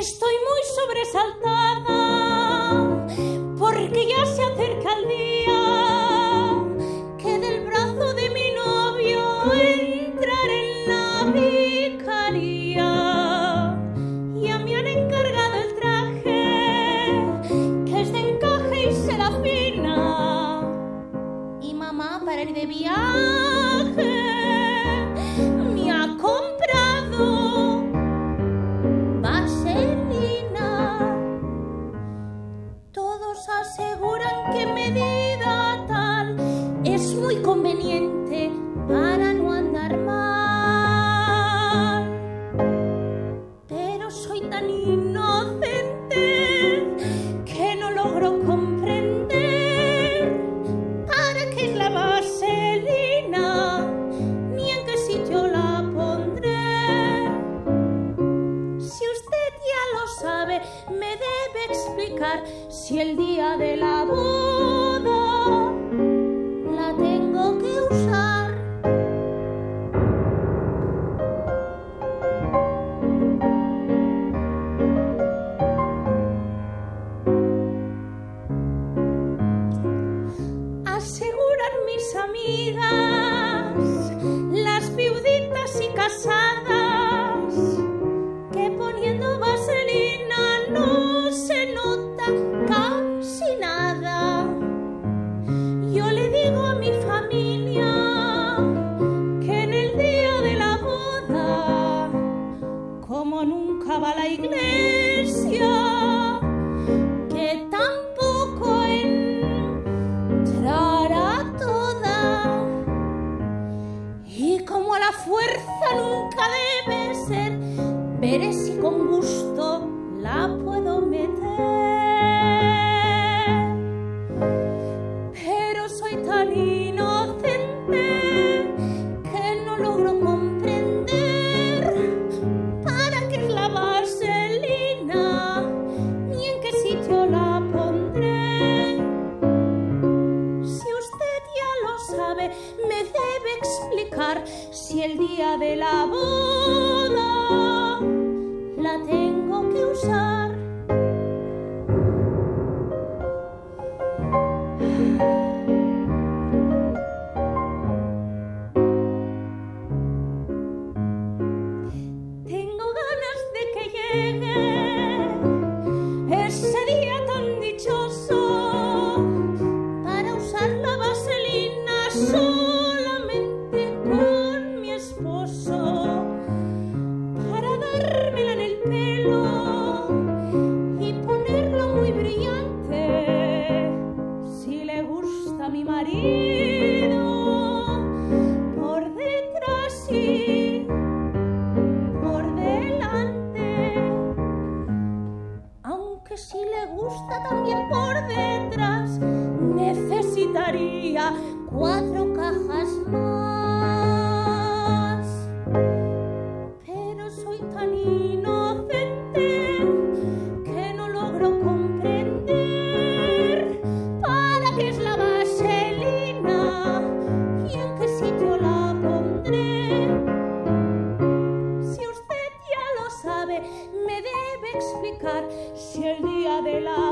Estoy muy sobresaltada porque ya se acerca el día. salir de viaje me ha comprado vaselina. Todos aseguran que medida tal es muy conveniente para si el día de la boda la tengo que usar. Aseguran mis amigas como nunca va la iglesia, que tampoco entrará toda. Y como la fuerza nunca debe ser, veré si con gusto la puedo meter. me debe explicar si el día de la boda la tengo que si le gusta también por detrás, necesitaría cuatro cajas más. de la